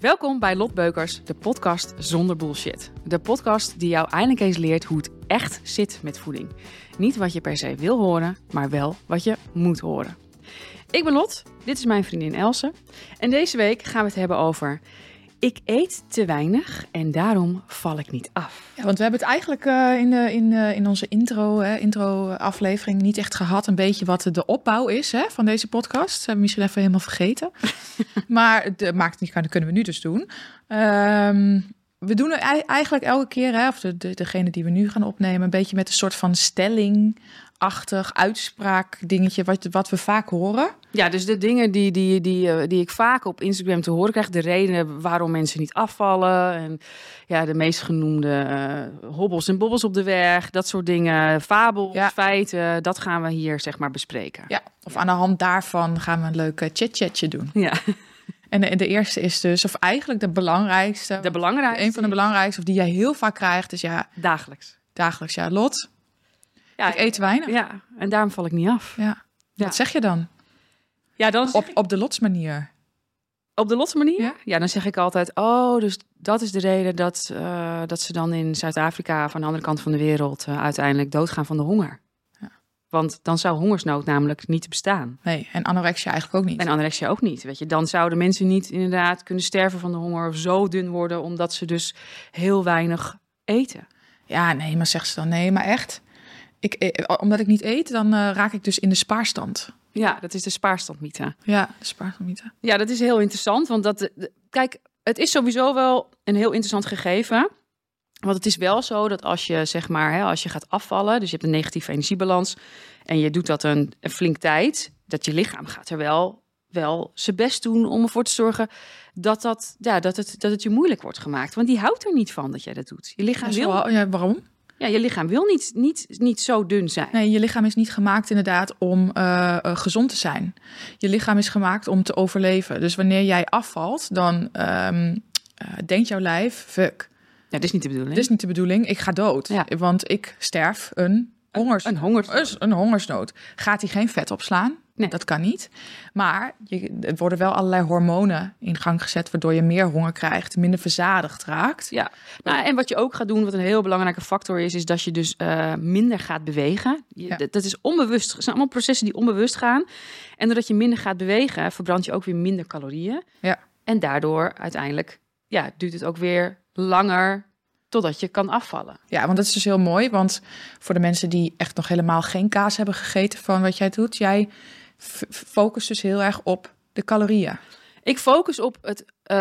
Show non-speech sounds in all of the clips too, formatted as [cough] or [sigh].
Welkom bij Lot Beukers, de podcast zonder bullshit. De podcast die jou eindelijk eens leert hoe het echt zit met voeding. Niet wat je per se wil horen, maar wel wat je moet horen. Ik ben Lot, dit is mijn vriendin Else. En deze week gaan we het hebben over... Ik eet te weinig en daarom val ik niet af. Ja, want we hebben het eigenlijk uh, in, de, in, uh, in onze intro, hè, intro aflevering niet echt gehad. Een beetje wat de opbouw is hè, van deze podcast. Dat hebben we misschien even helemaal vergeten. [laughs] maar het maakt niet, dat kunnen we nu dus doen. Um, we doen eigenlijk elke keer, hè, of de, de, degene die we nu gaan opnemen, een beetje met een soort van stelling achtig uitspraak dingetje wat, wat we vaak horen. Ja, dus de dingen die, die, die, die ik vaak op Instagram te horen krijg. De redenen waarom mensen niet afvallen. En ja, de meest genoemde uh, hobbels en bobbels op de weg. Dat soort dingen. Fabels, feiten. Dat gaan we hier zeg maar bespreken. Ja, of aan de hand daarvan gaan we een leuk chit-chatje doen. Ja. En de, de, eerste is dus, of eigenlijk de belangrijkste. De belangrijkste. Een van de belangrijkste, of die jij heel vaak krijgt, is ja. Dagelijks. Dagelijks, ja. Lot, ja, ik eet weinig. Ja, en daarom val ik niet af. Ja. Wat zeg je dan? Ja, dan op, op de lotsmanier. Op de lotsmanier? Ja? ja, dan zeg ik altijd: Oh, dus dat is de reden dat, uh, dat ze dan in Zuid-Afrika, van de andere kant van de wereld, uh, uiteindelijk doodgaan van de honger. Ja. Want dan zou hongersnood namelijk niet bestaan. Nee, en anorexia eigenlijk ook niet. En anorexia ook niet. Weet je, dan zouden mensen niet inderdaad kunnen sterven van de honger of zo dun worden, omdat ze dus heel weinig eten. Ja, nee, maar zegt ze dan nee, maar echt? ik, eh, omdat ik niet eet, dan uh, raak ik dus in de spaarstand. Ja, dat is de spaarstandmythe. Ja, de spaarstandmythe. Ja, dat is heel interessant. Want dat, kijk, het is sowieso wel een heel interessant gegeven. Want het is wel zo dat als je zeg maar, hè, als je gaat afvallen, dus je hebt een negatieve energiebalans en je doet dat een, een flink tijd, dat je lichaam gaat er wel, wel zijn best doen om ervoor te zorgen dat, dat, ja, dat, het, dat het je moeilijk wordt gemaakt. Want die houdt er niet van dat jij dat doet. Je lichaam wil. Ja, waarom? Ja, je lichaam wil niet, niet, niet zo dun zijn. Nee, je lichaam is niet gemaakt inderdaad om uh, gezond te zijn. Je lichaam is gemaakt om te overleven. Dus wanneer jij afvalt, dan um, uh, denkt jouw lijf, fuck. Ja, dit is niet de bedoeling. Dit is niet de bedoeling. Ik ga dood. Ja. Want ik sterf een hongers, een, hongersnood. Een hongersnood. Gaat hij geen vet opslaan? Nee. Dat kan niet. Maar je, er worden wel allerlei hormonen in gang gezet, waardoor je meer honger krijgt, minder verzadigd raakt. Ja, nou, en wat je ook gaat doen, wat een heel belangrijke factor is, is dat je dus uh, minder gaat bewegen. Je, Dat is onbewust. Het zijn allemaal processen die onbewust gaan. En doordat je minder gaat bewegen, verbrand je ook weer minder calorieën. Ja. En daardoor uiteindelijk ja, duurt het ook weer langer totdat je kan afvallen. Ja, want dat is dus heel mooi. Want voor de mensen die echt nog helemaal geen kaas hebben gegeten van wat jij doet, jij focust dus heel erg op de calorieën. Ik focus op het uh,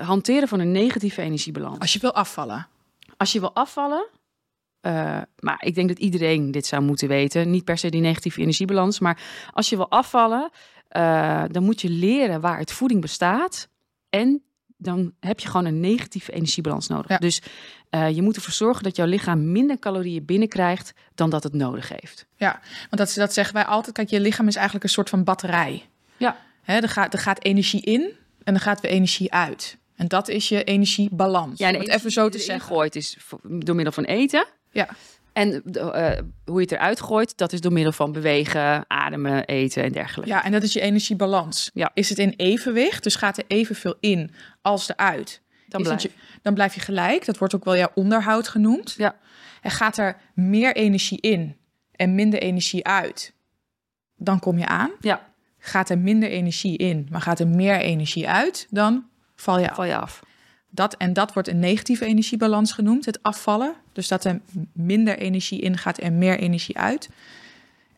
hanteren van een negatieve energiebalans. Als je wil afvallen. Als je wil afvallen, uh, maar ik denk dat iedereen dit zou moeten weten. Niet per se die negatieve energiebalans, maar als je wil afvallen, uh, dan moet je leren waar het voeding bestaat en dan heb je gewoon een negatieve energiebalans nodig. Dus uh, je moet ervoor zorgen dat jouw lichaam minder calorieën binnenkrijgt dan dat het nodig heeft. Ja, want dat, dat zeggen wij altijd. Kijk, je lichaam is eigenlijk een soort van batterij. Ja. Hè, er, gaat, er gaat energie in en er gaat weer energie uit. En dat is je energiebalans. Ja, en het even zo te zeggen. gooit is door middel van eten. Ja. En uh, hoe je het eruit gooit, dat is door middel van bewegen, ademen, eten en dergelijke. Ja, en dat is je energiebalans. Ja. Is het in evenwicht, dus gaat er evenveel in als eruit? Dan blijf, je, dan blijf je gelijk. Dat wordt ook wel jouw onderhoud genoemd. Ja. En gaat er meer energie in en minder energie uit, dan kom je aan. Ja. Gaat er minder energie in, maar gaat er meer energie uit, dan val je af. Val je af. Dat, en dat wordt een negatieve energiebalans genoemd, het afvallen. Dus dat er minder energie ingaat en meer energie uit.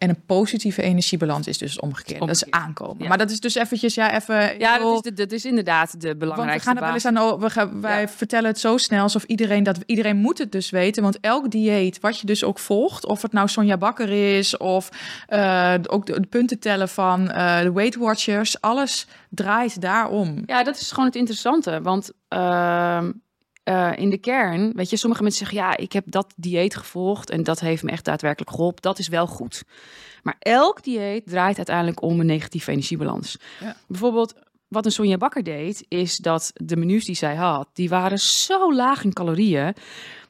En een positieve energiebalans is dus omgekeerd. Dat is aankomen. Maar dat is dus eventjes, ja, even... Ja, dat is, dat is inderdaad de belangrijkste Want we gaan er wel eens aan... We gaan, wij vertellen het zo snel alsof iedereen dat... Iedereen moet het dus weten. Want elk dieet, wat je dus ook volgt... Of het nou Sonja Bakker is... Of uh, ook de, punten tellen van uh, de Weight Watchers. Alles draait daarom. Ja, dat is gewoon het interessante. Want... Uh, uh, in de kern, weet je, sommige mensen zeggen ja, ik heb dat dieet gevolgd en dat heeft me echt daadwerkelijk geholpen. Dat is wel goed. Maar elk dieet draait uiteindelijk om een negatieve energiebalans. Ja. Bijvoorbeeld, wat een Sonja Bakker deed, is dat de menus die zij had, die waren zo laag in calorieën,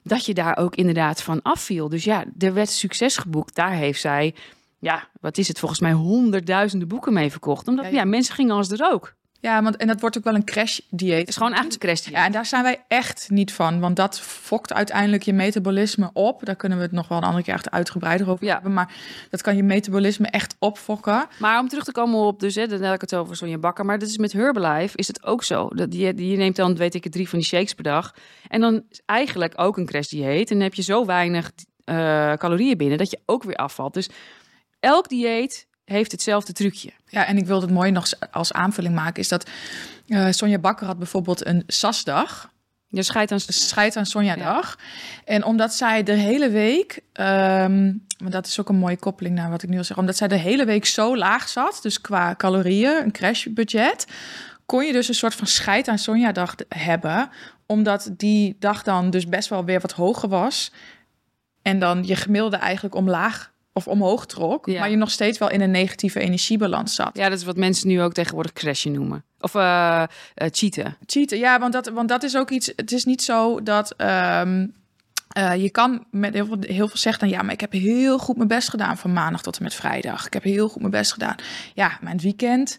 dat je daar ook inderdaad van afviel. Dus ja, er werd succes geboekt. Daar heeft zij, ja, wat is het, volgens mij honderdduizenden boeken mee verkocht. Omdat ja, ja mensen gingen als er ook. Ja, want en dat wordt ook wel een crash dieet. Het is gewoon eigenlijk een crash dieet. Ja, en daar zijn wij echt niet van, want dat fokt uiteindelijk je metabolisme op. Daar kunnen we het nog wel een andere keer echt uitgebreider over Ja. hebben, maar dat kan je metabolisme echt opfokken. Maar om terug te komen op, dus hè, dan heb ik het over Sonja Bakker. Maar dat is met Herbalife is het ook zo. Dat die, die neemt dan, weet ik het, drie van die shakes per dag. En dan is eigenlijk ook een crash dieet. En dan heb je zo weinig eh, calorieën binnen dat je ook weer afvalt. Dus elk dieet heeft hetzelfde trucje. Ja, en ik wil het mooi nog als aanvulling maken, is dat eh Sonja Bakker had bijvoorbeeld een SAS-dag. Je scheidt aan... Scheid aan Sonja dag. En omdat zij de hele week, ehm, maar dat is ook een mooie koppeling naar wat ik nu wil zeggen, omdat zij de hele week zo laag zat, dus qua calorieën, een crashbudget, kon je dus een soort van scheid aan Sonja dag hebben, omdat die dag dan dus best wel weer wat hoger was en dan je gemiddelde eigenlijk omlaag of omhoog trok, Ja. maar je nog steeds wel in een negatieve energiebalans zat. Ja, dat is wat mensen nu ook tegenwoordig crashen noemen. Of eh eh, cheaten. cheaten. Ja, want dat, want dat is ook iets. Het is niet zo dat. ehm, eh, je kan met heel veel, heel veel zeggen, dan, ja, maar ik heb heel goed mijn best gedaan van maandag tot en met vrijdag. Ik heb heel goed mijn best gedaan. Ja, mijn weekend.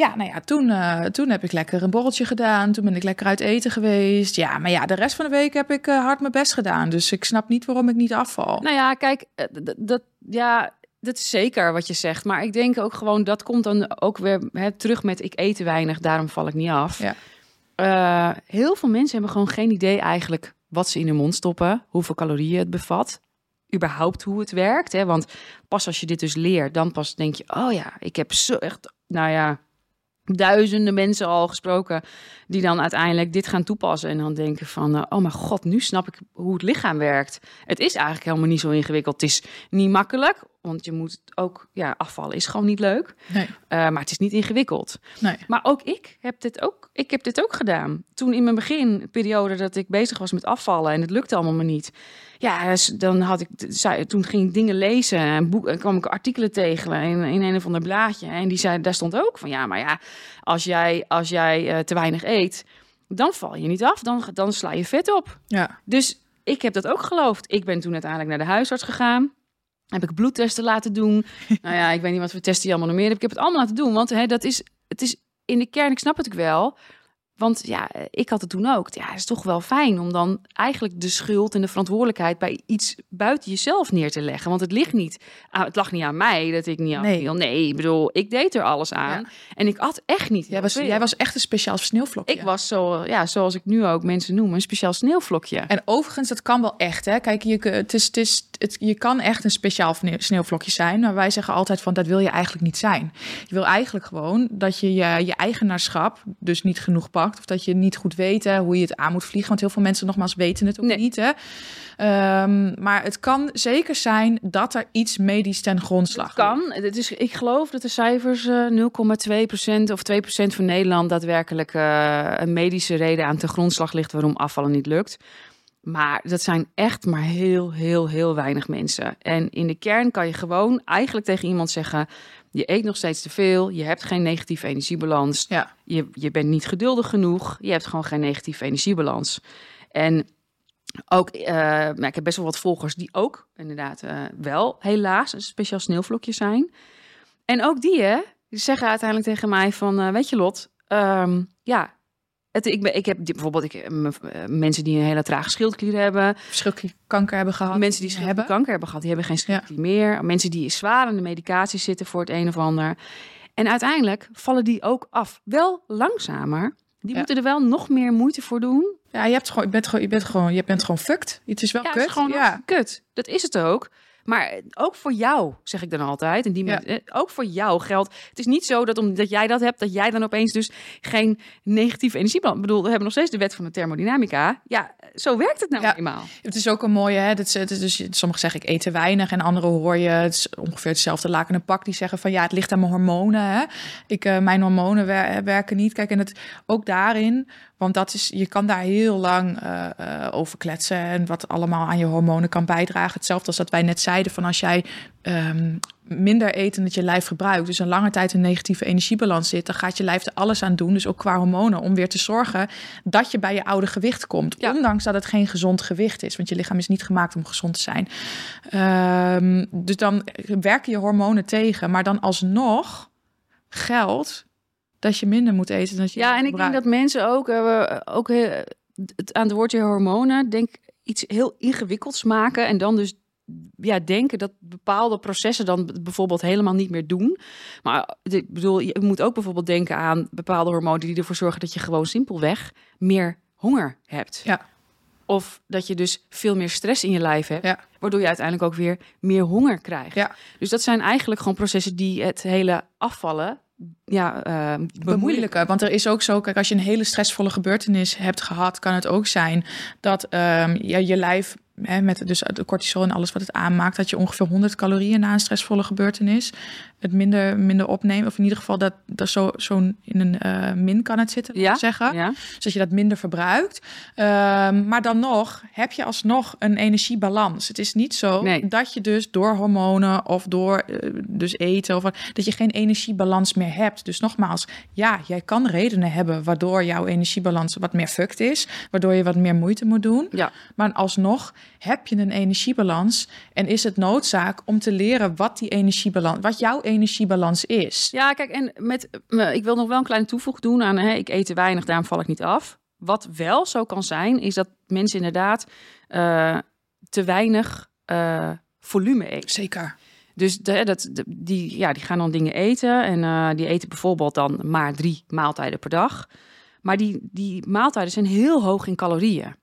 Ja, nou ja, toen, eh, toen heb ik lekker een borreltje gedaan. Toen ben ik lekker uit eten geweest. Ja, maar ja, de rest van de week heb ik eh, hard mijn best gedaan. Dus ik snap niet waarom ik niet afval. Nou ja, kijk, eh, dat, ja, dat is zeker wat je zegt. Maar ik denk ook gewoon, dat komt dan ook weer hè, terug met ik eet te weinig, daarom val ik niet af. Ja. Heel veel mensen hebben gewoon geen idee eigenlijk wat ze in hun mond stoppen, hoeveel calorieën het bevat, überhaupt hoe het werkt. Hè? Want pas als je dit dus leert, dan pas denk je, oh ja, ik heb zo echt, nou ja, duizenden mensen al gesproken die dan uiteindelijk dit gaan toepassen en dan denken van, eh, oh mijn god, nu snap ik hoe het lichaam werkt. Het is eigenlijk helemaal niet zo ingewikkeld. Het is niet makkelijk, want je moet ook, ja, afvallen is gewoon niet leuk. Nee. Eh, maar het is niet ingewikkeld. Nee. Maar ook ik heb dit ook, ik heb dit ook gedaan. Toen in mijn beginperiode dat ik bezig was met afvallen en het lukte allemaal maar niet. Ja, dus dan had ik, toen ging ik dingen lezen en boek, en kwam ik artikelen tegen in, in een of ander blaadje. En die zei, daar stond ook van ja, maar ja, als jij, als jij eh, te weinig eet, dan val je niet af, dan, dan sla je vet op. Ja. Dus ik heb dat ook geloofd. Ik ben toen uiteindelijk naar de huisarts gegaan. Heb ik bloedtesten laten doen. [laughs] nou ja, ik weet niet wat voor testen je allemaal nog meer hebt. Ik heb het allemaal laten doen, want hè, dat is, het is in de kern, ik snap het ook wel. Want ja, ik had het toen ook. Ja, het is toch wel fijn om dan eigenlijk de schuld en de verantwoordelijkheid bij iets buiten jezelf neer te leggen. Want het ligt niet, aan, het lag niet aan mij dat ik niet Nee. afviel. Nee, ik bedoel, ik deed er alles aan. En ik at echt niet. Jij was, veel. jij was echt een speciaal sneeuwvlokje. Ik was zo, ja, zoals ik nu ook mensen noem, een speciaal sneeuwvlokje. En overigens, dat kan wel echt. Hè? Kijk, je, het is, het is, het, je kan echt een speciaal sneeuw- sneeuwvlokje zijn. Maar wij zeggen altijd van, dat wil je eigenlijk niet zijn. Je wil eigenlijk gewoon dat je je, je eigenaarschap dus niet genoeg pakt. Of dat je niet goed weet hè, hoe je het aan moet vliegen. Want heel veel mensen nogmaals weten het ook Nee. niet. Hè? Ehm, maar het kan zeker zijn dat er iets medisch ten grondslag Het kan. Het is, ik geloof dat de cijfers eh 0,2% of 2% van Nederland daadwerkelijk eh, een medische reden aan ten grondslag ligt waarom afvallen niet lukt. Maar dat zijn echt maar heel, heel, heel weinig mensen. En in de kern kan je gewoon eigenlijk tegen iemand zeggen: je eet nog steeds te veel, je hebt geen negatieve energiebalans, Ja. je, je bent niet geduldig genoeg, je hebt gewoon geen negatieve energiebalans. En ook, eh, nou, ik heb best wel wat volgers die ook inderdaad eh, wel helaas een speciaal sneeuwvlokje zijn. En ook die, hè, die zeggen uiteindelijk tegen mij van, eh, weet je Lot, ehm, ja, het, ik, ben, ik heb die, bijvoorbeeld ik, eh, eh, mensen die een hele trage schildklier hebben, Verschrikkelijk kanker hebben gehad. mensen die schildklierkanker hebben. hebben gehad, die hebben geen schildklier meer. Mensen die zwaar aan de medicatie zitten voor het een of ander. En uiteindelijk vallen die ook af. Wel langzamer. Die Ja. moeten er wel nog meer moeite voor doen. Ja, je, hebt gewoon, je, bent gewoon, je, bent gewoon, je bent gewoon fucked. Het is wel Ja, kut. het is gewoon ja. kut. Dat is het ook. Maar ook voor jou, zeg ik dan altijd. En die Ja. eh, ook voor jou geldt. Het is niet zo dat omdat jij dat hebt, dat jij dan opeens dus geen negatieve energiebalans. Ik bedoel, we hebben nog steeds de wet van de thermodynamica. Ja, zo werkt het nou Ja. eenmaal. Het is ook een mooie, hè? Het is dus, sommigen zeggen ik eet te weinig en anderen hoor je, het is ongeveer hetzelfde laken en pak, die zeggen van ja, het ligt aan mijn hormonen. Hè? Ik, eh, mijn hormonen wer- werken niet. Kijk, en het ook daarin, want dat is, je kan daar heel lang eh, eh, over kletsen en wat allemaal aan je hormonen kan bijdragen. Hetzelfde als dat wij net zeiden van als jij ehm, minder eet en dat je lijf gebruikt, dus een lange tijd een negatieve energiebalans zit, dan gaat je lijf er alles aan doen, dus ook qua hormonen, om weer te zorgen dat je bij je oude gewicht komt. Ja. Ondanks dat het geen gezond gewicht is, want je lichaam is niet gemaakt om gezond te zijn. Ehm, dus dan werken je hormonen tegen, maar dan alsnog geldt dat je minder moet eten dan je Ja, en ik denk dat mensen ook, eh, ook eh, het aan het woordje hormonen, denk iets heel ingewikkelds maken en dan dus ja, denken dat bepaalde processen dan bijvoorbeeld helemaal niet meer doen. Maar ik bedoel, je moet ook bijvoorbeeld denken aan bepaalde hormonen die ervoor zorgen dat je gewoon simpelweg meer honger hebt. Ja. Of dat je dus veel meer stress in je lijf hebt, Ja. waardoor je uiteindelijk ook weer meer honger krijgt. Ja. Dus dat zijn eigenlijk gewoon processen die het hele afvallen ja, eh bemoeilijken. bemoeilijken. Want er is ook zo, kijk, als je een hele stressvolle gebeurtenis hebt gehad, kan het ook zijn dat ehm, ja, je lijf, hè, met dus de cortisol en alles wat het aanmaakt, dat je ongeveer 100 calorieën na een stressvolle gebeurtenis het minder, minder opneemt. Of in ieder geval dat zo, zo'n in een eh, min kan het zitten, Ja, zeggen. Ja. Dus dat je dat minder verbruikt. Ehm, maar dan nog heb je alsnog een energiebalans. Het is niet zo Nee. dat je dus door hormonen of door eh, dus eten of wat, dat je geen energiebalans meer hebt. Dus nogmaals, ja, jij kan redenen hebben waardoor jouw energiebalans wat meer fucked is, waardoor je wat meer moeite moet doen. Ja. Maar alsnog heb je een energiebalans en is het noodzaak om te leren wat die energiebalans, wat jouw energiebalans is. Ja, kijk, en met, me- ik wil nog wel een kleine toevoeging doen aan, hè, ik eet te weinig, daarom val ik niet af. Wat wel zo kan zijn, is dat mensen inderdaad eh, te weinig eh, volume eten. Zeker. Dus de, dat, de- die, ja, die gaan dan dingen eten en eh, die eten bijvoorbeeld dan maar drie maaltijden per dag. Maar die, die maaltijden zijn heel hoog in calorieën.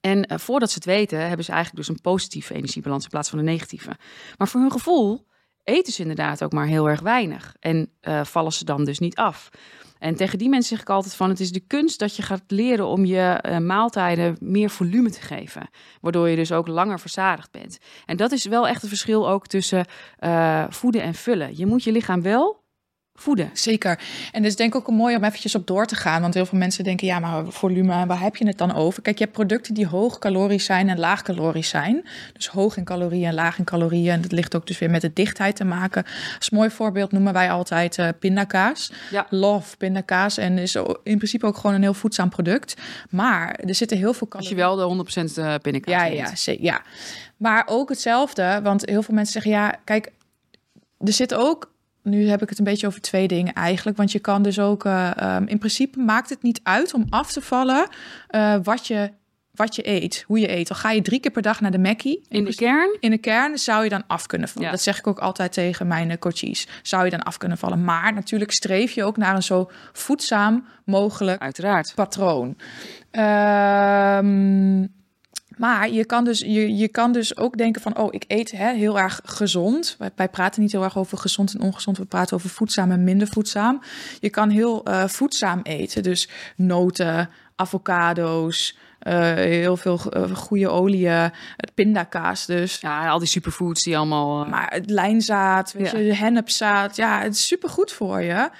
En voordat ze het weten, hebben ze eigenlijk dus een positieve energiebalans in plaats van een negatieve. Maar voor hun gevoel eten ze inderdaad ook maar heel erg weinig. En eh, vallen ze dan dus niet af. En tegen die mensen zeg ik altijd van... het is de kunst dat je gaat leren om je eh, maaltijden meer volume te geven. Waardoor je dus ook langer verzadigd bent. En dat is wel echt een verschil ook tussen eh, voeden en vullen. Je moet je lichaam wel voeden. Zeker. En dus denk ik ook mooi om eventjes op door te gaan. Want heel veel mensen denken, ja, maar volume, waar heb je het dan over? Kijk, je hebt producten die hoog calorisch zijn en laag calorisch zijn. Dus hoog in calorieën en laag in calorieën. En dat ligt ook dus weer met de dichtheid te maken. Als mooi voorbeeld noemen wij altijd eh, pindakaas. Ja. Love pindakaas. En is in principe ook gewoon een heel voedzaam product. Maar er zitten heel veel Als calorieën... je wel de 100% eh, pindakaas Ja, ja, ze- ja. Maar ook hetzelfde, want heel veel mensen zeggen, ja, kijk, er zit ook, nu heb ik het een beetje over twee dingen eigenlijk, want je kan dus ook, eh, ehm, in principe maakt het niet uit om af te vallen eh, wat, je, wat je eet, hoe je eet. Al ga je drie keer per dag naar de Mackie, In de principe- kern in de kern zou je dan af kunnen vallen. Ja. Dat zeg ik ook altijd tegen mijn eh, coaches. Zou je dan af kunnen vallen. Maar natuurlijk streef je ook naar een zo voedzaam mogelijk uiteraard. patroon. Ehm, maar je kan, dus, je, je kan dus ook denken van, oh, ik eet hè, heel erg gezond. Wij, wij praten niet heel erg over gezond en ongezond. We praten over voedzaam en minder voedzaam. Je kan heel eh, voedzaam eten. Dus noten, avocado's, eh, heel veel eh, goede oliën, pindakaas dus. Ja, al die superfoods die allemaal... Maar het lijnzaad, weet Ja. je, hennepzaad, ja, het is supergoed voor je.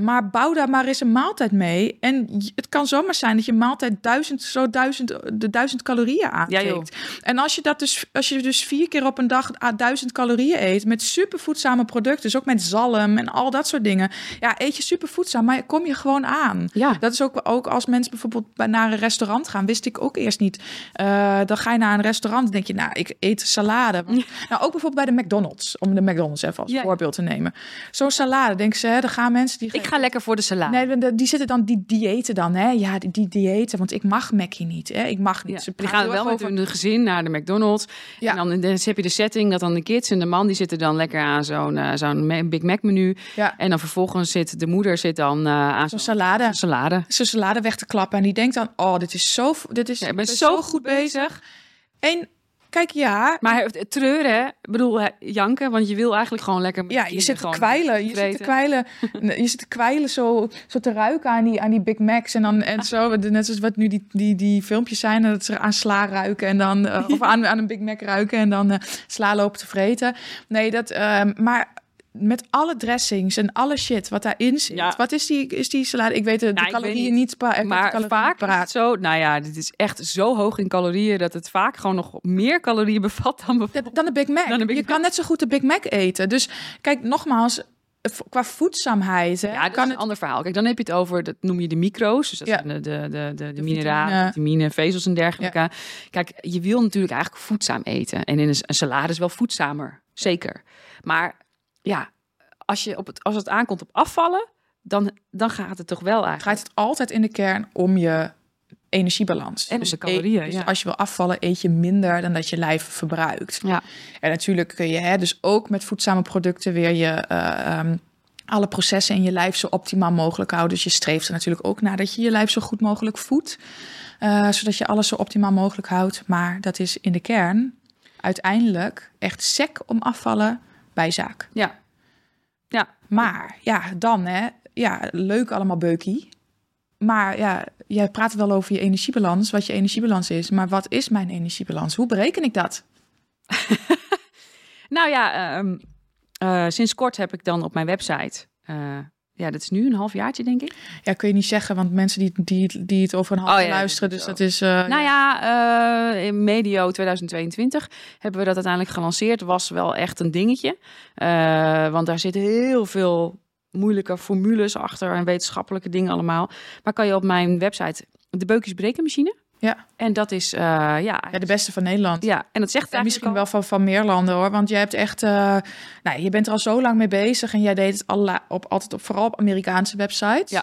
Maar bouw daar maar eens een maaltijd mee. En het kan zomaar zijn dat je maaltijd duizend, zo duizend, de duizend calorieën Ja, aantikt. en als je dat dus, als je dus vier keer op een dag ah, duizend calorieën eet met supervoedzame producten, dus ook met zalm en al dat soort dingen, ja, eet je supervoedzaam, maar kom je gewoon aan. ja. Dat is ook, ook als mensen bijvoorbeeld bij- naar een restaurant gaan, wist ik ook eerst niet. Eh, dan ga je naar een restaurant en denk je, nou, ik eet salade. Want- Nou, ook bijvoorbeeld bij de McDonald's, om de McDonald's even als Ja. voorbeeld te nemen. Zo'n salade, denk ze, hè, dan gaan mensen die. Ga lekker voor de salade. Nee, de- die zitten dan die diëten dan, hè? Ja, die, die diëten, want ik mag Mackie niet, hè? Ik mag niet. Ja, Ze die gaan wel erg met over- hun gezin naar de McDonald's. Ja. En dan, dan heb je de setting dat dan de kids en de man die zitten dan lekker aan zo'n eh, zo'n Big Mac menu. Ja. En dan vervolgens zit de moeder zit dan eh, aan Zo'n zo'n salade. salade. Zijn salade weg te klappen en die denkt dan, oh, dit is zo, dit is, Ja, ik ben ben zo goed bezig. En kijk, ja, Maar treuren? Ik bedoel, janken, want je wil eigenlijk gewoon lekker... Ja, je zit te kwijlen. Je zit te kwijlen. [laughs] Je zit te kwijlen zo, zo te ruiken aan die, aan die Big Macs. En, dan, en zo, net zoals wat nu die, die, die filmpjes zijn. Dat ze aan sla ruiken. En dan, eh, of [laughs] aan, aan een Big Mac ruiken. En dan eh, sla lopen te vreten. Nee, dat... ehm, maar met alle dressings en alle shit wat daarin zit. Ja. Wat is die, is die salade? Ik weet de, de Nou, weet calorieën niet. niet. de Maar calorieën vaak het zo... Nou ja, dit is echt zo hoog in calorieën... dat het vaak gewoon nog meer calorieën bevat dan bijvoorbeeld... Dan de Big Mac. De Big je Mac. kan net zo goed de Big Mac eten. Dus kijk, nogmaals, qua voedzaamheid. Hè, Ja, dat kan is een het ander verhaal. Kijk, dan heb je het over, dat noem je de micro's. Dus dat Ja. de, de, de, de, de De mineralen, vitamine. vitamine, vezels en dergelijke. Kijk, je wil natuurlijk eigenlijk voedzaam eten. En in een, een salade is wel voedzamer, zeker. Maar ja, als, je op het, als het aankomt op afvallen... dan, dan gaat het toch wel eigenlijk. Draait het altijd in de kern om je energiebalans. En dus de calorieën, e- dus ja. als je wil afvallen, eet je minder dan dat je lijf verbruikt. Ja. En natuurlijk kun je hè, dus ook met voedzame producten weer je eh, ehm, alle processen in je lijf zo optimaal mogelijk houden. Dus je streeft er natuurlijk ook naar dat je je lijf zo goed mogelijk voedt, eh, zodat je alles zo optimaal mogelijk houdt. Maar dat is in de kern uiteindelijk echt sec om afvallen bij zaak. Ja. Ja. Maar ja, dan hè, ja, leuk allemaal beukie. Maar ja, jij praat wel over je energiebalans, wat je energiebalans is. Maar wat is mijn energiebalans? Hoe bereken ik dat? [laughs] Nou ja, ehm, eh, sinds kort heb ik dan op mijn website. eh, ja, dat is nu een half jaartje, denk ik. Ja, kun je niet zeggen, want mensen die, die, die het over een half Oh ja, luisteren, dus dat is... eh, Nou ja, eh, in medio 2022 hebben we dat uiteindelijk gelanceerd. Was wel echt een dingetje. Eh, want daar zitten heel veel moeilijke formules achter en wetenschappelijke dingen allemaal. Maar kan je op mijn website de beukjes brekenmachine. Ja. En dat is, eh, ja, ja, de beste van Nederland. ja, en dat zegt En misschien al. wel van, van meer landen hoor. Want je hebt echt. eh, nou, je bent er al zo lang mee bezig. En jij deed het allerlei, op, altijd op, vooral op Amerikaanse websites. Ja.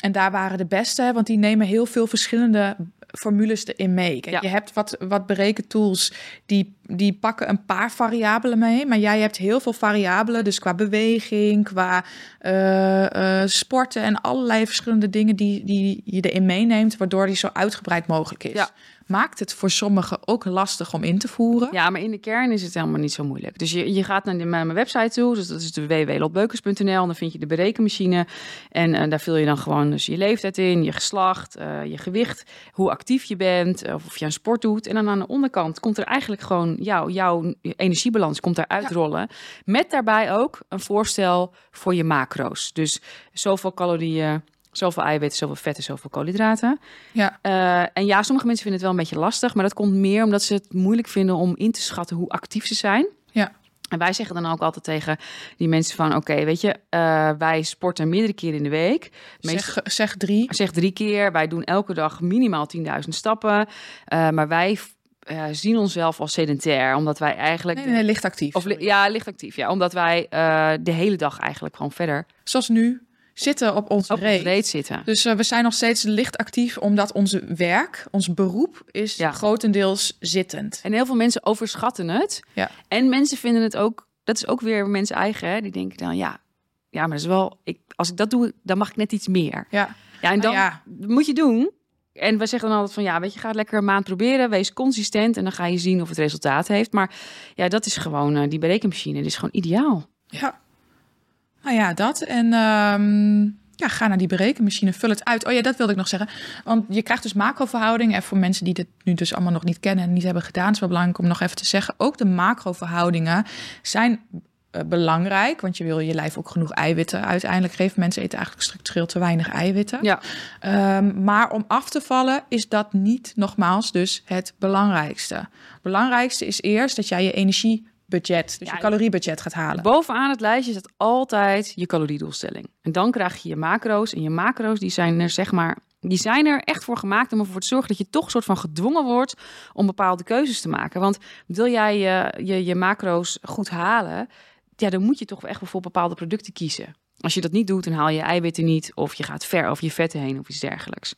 En daar waren de beste, want die nemen heel veel verschillende formules erin mee. Kijk, Ja. Je hebt wat, wat berekentools die, die pakken een paar variabelen mee. Maar jij hebt heel veel variabelen. Dus qua beweging, qua eh, eh, sporten en allerlei verschillende dingen die, die je erin meeneemt. Waardoor die zo uitgebreid mogelijk is. Ja. Maakt het voor sommigen ook lastig om in te voeren. Ja, maar in de kern is het helemaal niet zo moeilijk. Dus je, je gaat naar, de, naar mijn website toe, dus dat is de www.lotbeukers.nl. En dan vind je de berekenmachine. En eh, daar vul je dan gewoon dus je leeftijd in, je geslacht, eh, je gewicht, hoe actief je bent, eh, of of je aan sport doet. En dan aan de onderkant komt er eigenlijk gewoon jouw, jouw energiebalans komt eruit Ja. rollen. Met daarbij ook een voorstel voor je macro's. Dus zoveel calorieën, zoveel eiwitten, zoveel vetten, zoveel koolhydraten. Ja. Eh, en ja, sommige mensen vinden het wel een beetje lastig, maar dat komt meer omdat ze het moeilijk vinden om in te schatten hoe actief ze zijn. Ja. En wij zeggen dan ook altijd tegen die mensen van, oké, weet je, eh, wij sporten meerdere keren in de week. Meest- Zeg, zeg drie. zeg drie keer. Wij doen elke dag minimaal 10.000 stappen. Eh, maar wij zien onszelf als sedentair, omdat wij eigenlijk... Nee, nee, nee, licht actief. Of li- ja, licht actief. Ja, omdat wij de hele dag eigenlijk gewoon verder Zoals nu, zitten op onze op reet. de reet zitten. Dus eh, we zijn nog steeds licht actief, omdat onze werk, ons beroep, is Ja. grotendeels zittend. En heel veel mensen overschatten het. Ja. En mensen vinden het ook, dat is ook weer mensen eigen, hè? die denken dan, ja, ja, maar dat is wel, ik, als ik dat doe, dan mag ik net iets meer. Ja, Ja, en dan Nou ja. moet je doen. En we zeggen dan altijd van, ja, weet je, ga het lekker een maand proberen, wees consistent en dan ga je zien of het resultaat heeft. Maar ja, dat is gewoon, eh, die berekenmachine, die is gewoon ideaal. ja. Nou ja, dat. En ehm, ja, ga naar die berekenmachine, vul het uit. Oh ja, dat wilde ik nog zeggen. Want je krijgt dus macroverhoudingen. En voor mensen die dit nu dus allemaal nog niet kennen en niet hebben gedaan, is wel belangrijk om nog even te zeggen. Ook de macroverhoudingen zijn eh, belangrijk, want je wil je lijf ook genoeg eiwitten uiteindelijk geven. Mensen eten eigenlijk structureel te weinig eiwitten. Ja, Ehm, maar om af te vallen is dat niet nogmaals dus het belangrijkste. Het belangrijkste is eerst dat jij je energiebudget, dus Ja, je caloriebudget gaat halen. bovenaan het lijstje staat altijd je caloriedoelstelling. En dan krijg je je macro's. En je macro's, die zijn er zeg maar... Die zijn er echt voor gemaakt om ervoor te zorgen dat je toch een soort van gedwongen wordt om bepaalde keuzes te maken. Want wil jij je, je, je macro's goed halen, ja, dan moet je toch echt voor bepaalde producten kiezen. Als je dat niet doet, dan haal je eiwitten niet, of je gaat ver over je vetten heen of iets dergelijks.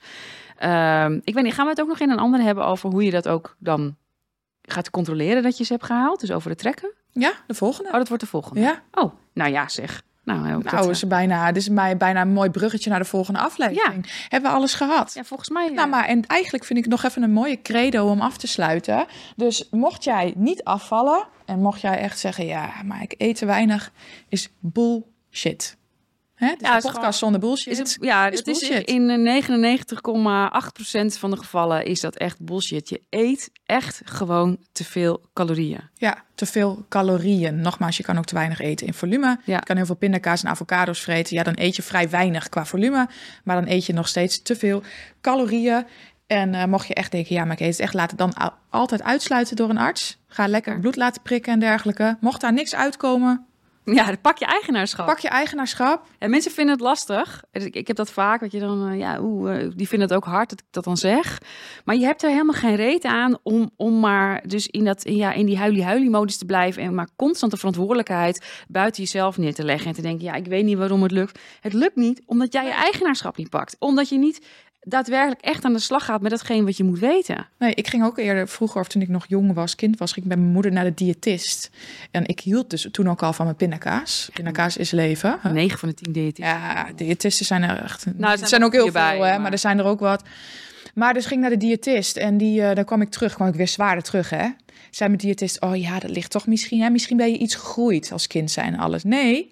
Ehm, ik weet niet, gaan we het ook nog in een ander hebben over hoe je dat ook dan gaat controleren dat je ze hebt gehaald? Dus over de trekken? Ja, de volgende. Oh, dat wordt de volgende. Ja, Oh, nou ja, zeg. Nou, dat, nou eh, is er bijna, dit is mij bijna een mooi bruggetje naar de volgende aflevering. Hebben we alles gehad? ja, volgens mij. Nou, maar en eigenlijk vind ik nog even een mooie credo om af te sluiten. Dus mocht jij niet afvallen en mocht jij echt zeggen, ja, maar ik eet te weinig, is bullshit. Hè? Het is Ja, een is podcast gewoon- zonder bullshit. is het, ja, is het is in eh, 99,8% van de gevallen is dat echt bullshit. Je eet echt gewoon te veel calorieën. Ja, te veel calorieën. Nogmaals, je kan ook te weinig eten in volume. Ja. Je kan heel veel pindakaas en avocados vreten. Ja, dan eet je vrij weinig qua volume. Maar dan eet je nog steeds te veel calorieën. En eh, mocht je echt denken, ja, maar ik eet het echt, laat het dan al- altijd uitsluiten door een arts. Ga lekker Ja. bloed laten prikken en dergelijke. Mocht daar niks uitkomen, Ja, pak je eigenaarschap. Pak je eigenaarschap. En mensen vinden het lastig. Dus Ik, heb dat vaak, dat je dan, eh, ja, oeh, eh, die vinden het ook hard dat ik dat dan zeg. Maar je hebt er helemaal geen reet aan om, om maar dus in, dat, ja, in die huilie-huilie-modus te blijven en maar constant de verantwoordelijkheid buiten jezelf neer te leggen en te denken, ja, ik weet niet waarom het lukt. Het lukt niet omdat jij je eigenaarschap niet pakt. Omdat je niet daadwerkelijk echt aan de slag gaat met datgene wat je moet weten. Nee, ik ging ook eerder vroeger, of toen ik nog jong was, kind was, ging ik met mijn moeder naar de diëtist. En ik hield dus toen ook al van mijn pindakaas. Pindakaas is leven. 9 van de 10 diëtisten. Ja, diëtisten zijn er echt. Nou, er er zijn ook heel veel, bij, hè, maar... maar- er zijn er ook wat. Maar dus ging ik naar de diëtist en die, eh daar kwam ik terug, kwam ik weer zwaarder terug, hè? Zei mijn diëtist, oh ja, dat ligt toch misschien, hè? Misschien ben je iets gegroeid als kind zijn alles. Nee,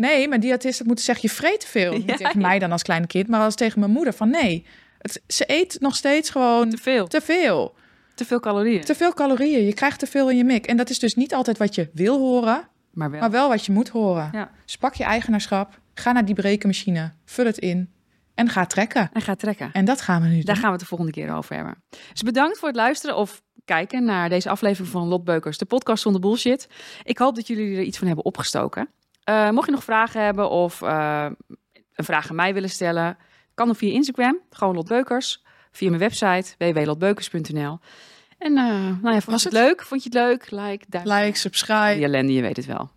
nee, mijn diëtist had moeten zeggen, je vreet te veel. [laughs] Niet Ja, tegen ja. mij dan als klein kind, maar als tegen mijn moeder van nee. Het, ze eet nog steeds gewoon Te veel. te veel. Te veel calorieën. Te veel calorieën. Je krijgt te veel in je mik. En dat is dus niet altijd wat je wil horen, Maar wel. maar wel wat je moet horen. Ja. Dus pak je eigenaarschap, ga naar die brekenmachine, vul het in en ga trekken. En ga trekken. En dat gaan we nu doen. Daar gaan we het de volgende keer over hebben. Dus bedankt voor het luisteren of kijken naar deze aflevering van Lot Beukers, de podcast zonder bullshit. Ik hoop dat jullie er iets van hebben opgestoken. Eh, mocht je nog vragen hebben of eh, een vraag aan mij willen stellen, kan dan via Instagram, gewoon Lot Beukers, via mijn website www.lotbeukers.nl. En eh nou ja, vond Was je het het? leuk? Vond je het leuk? Like, duimpje. Like, subscribe. Die ellende, je weet het wel.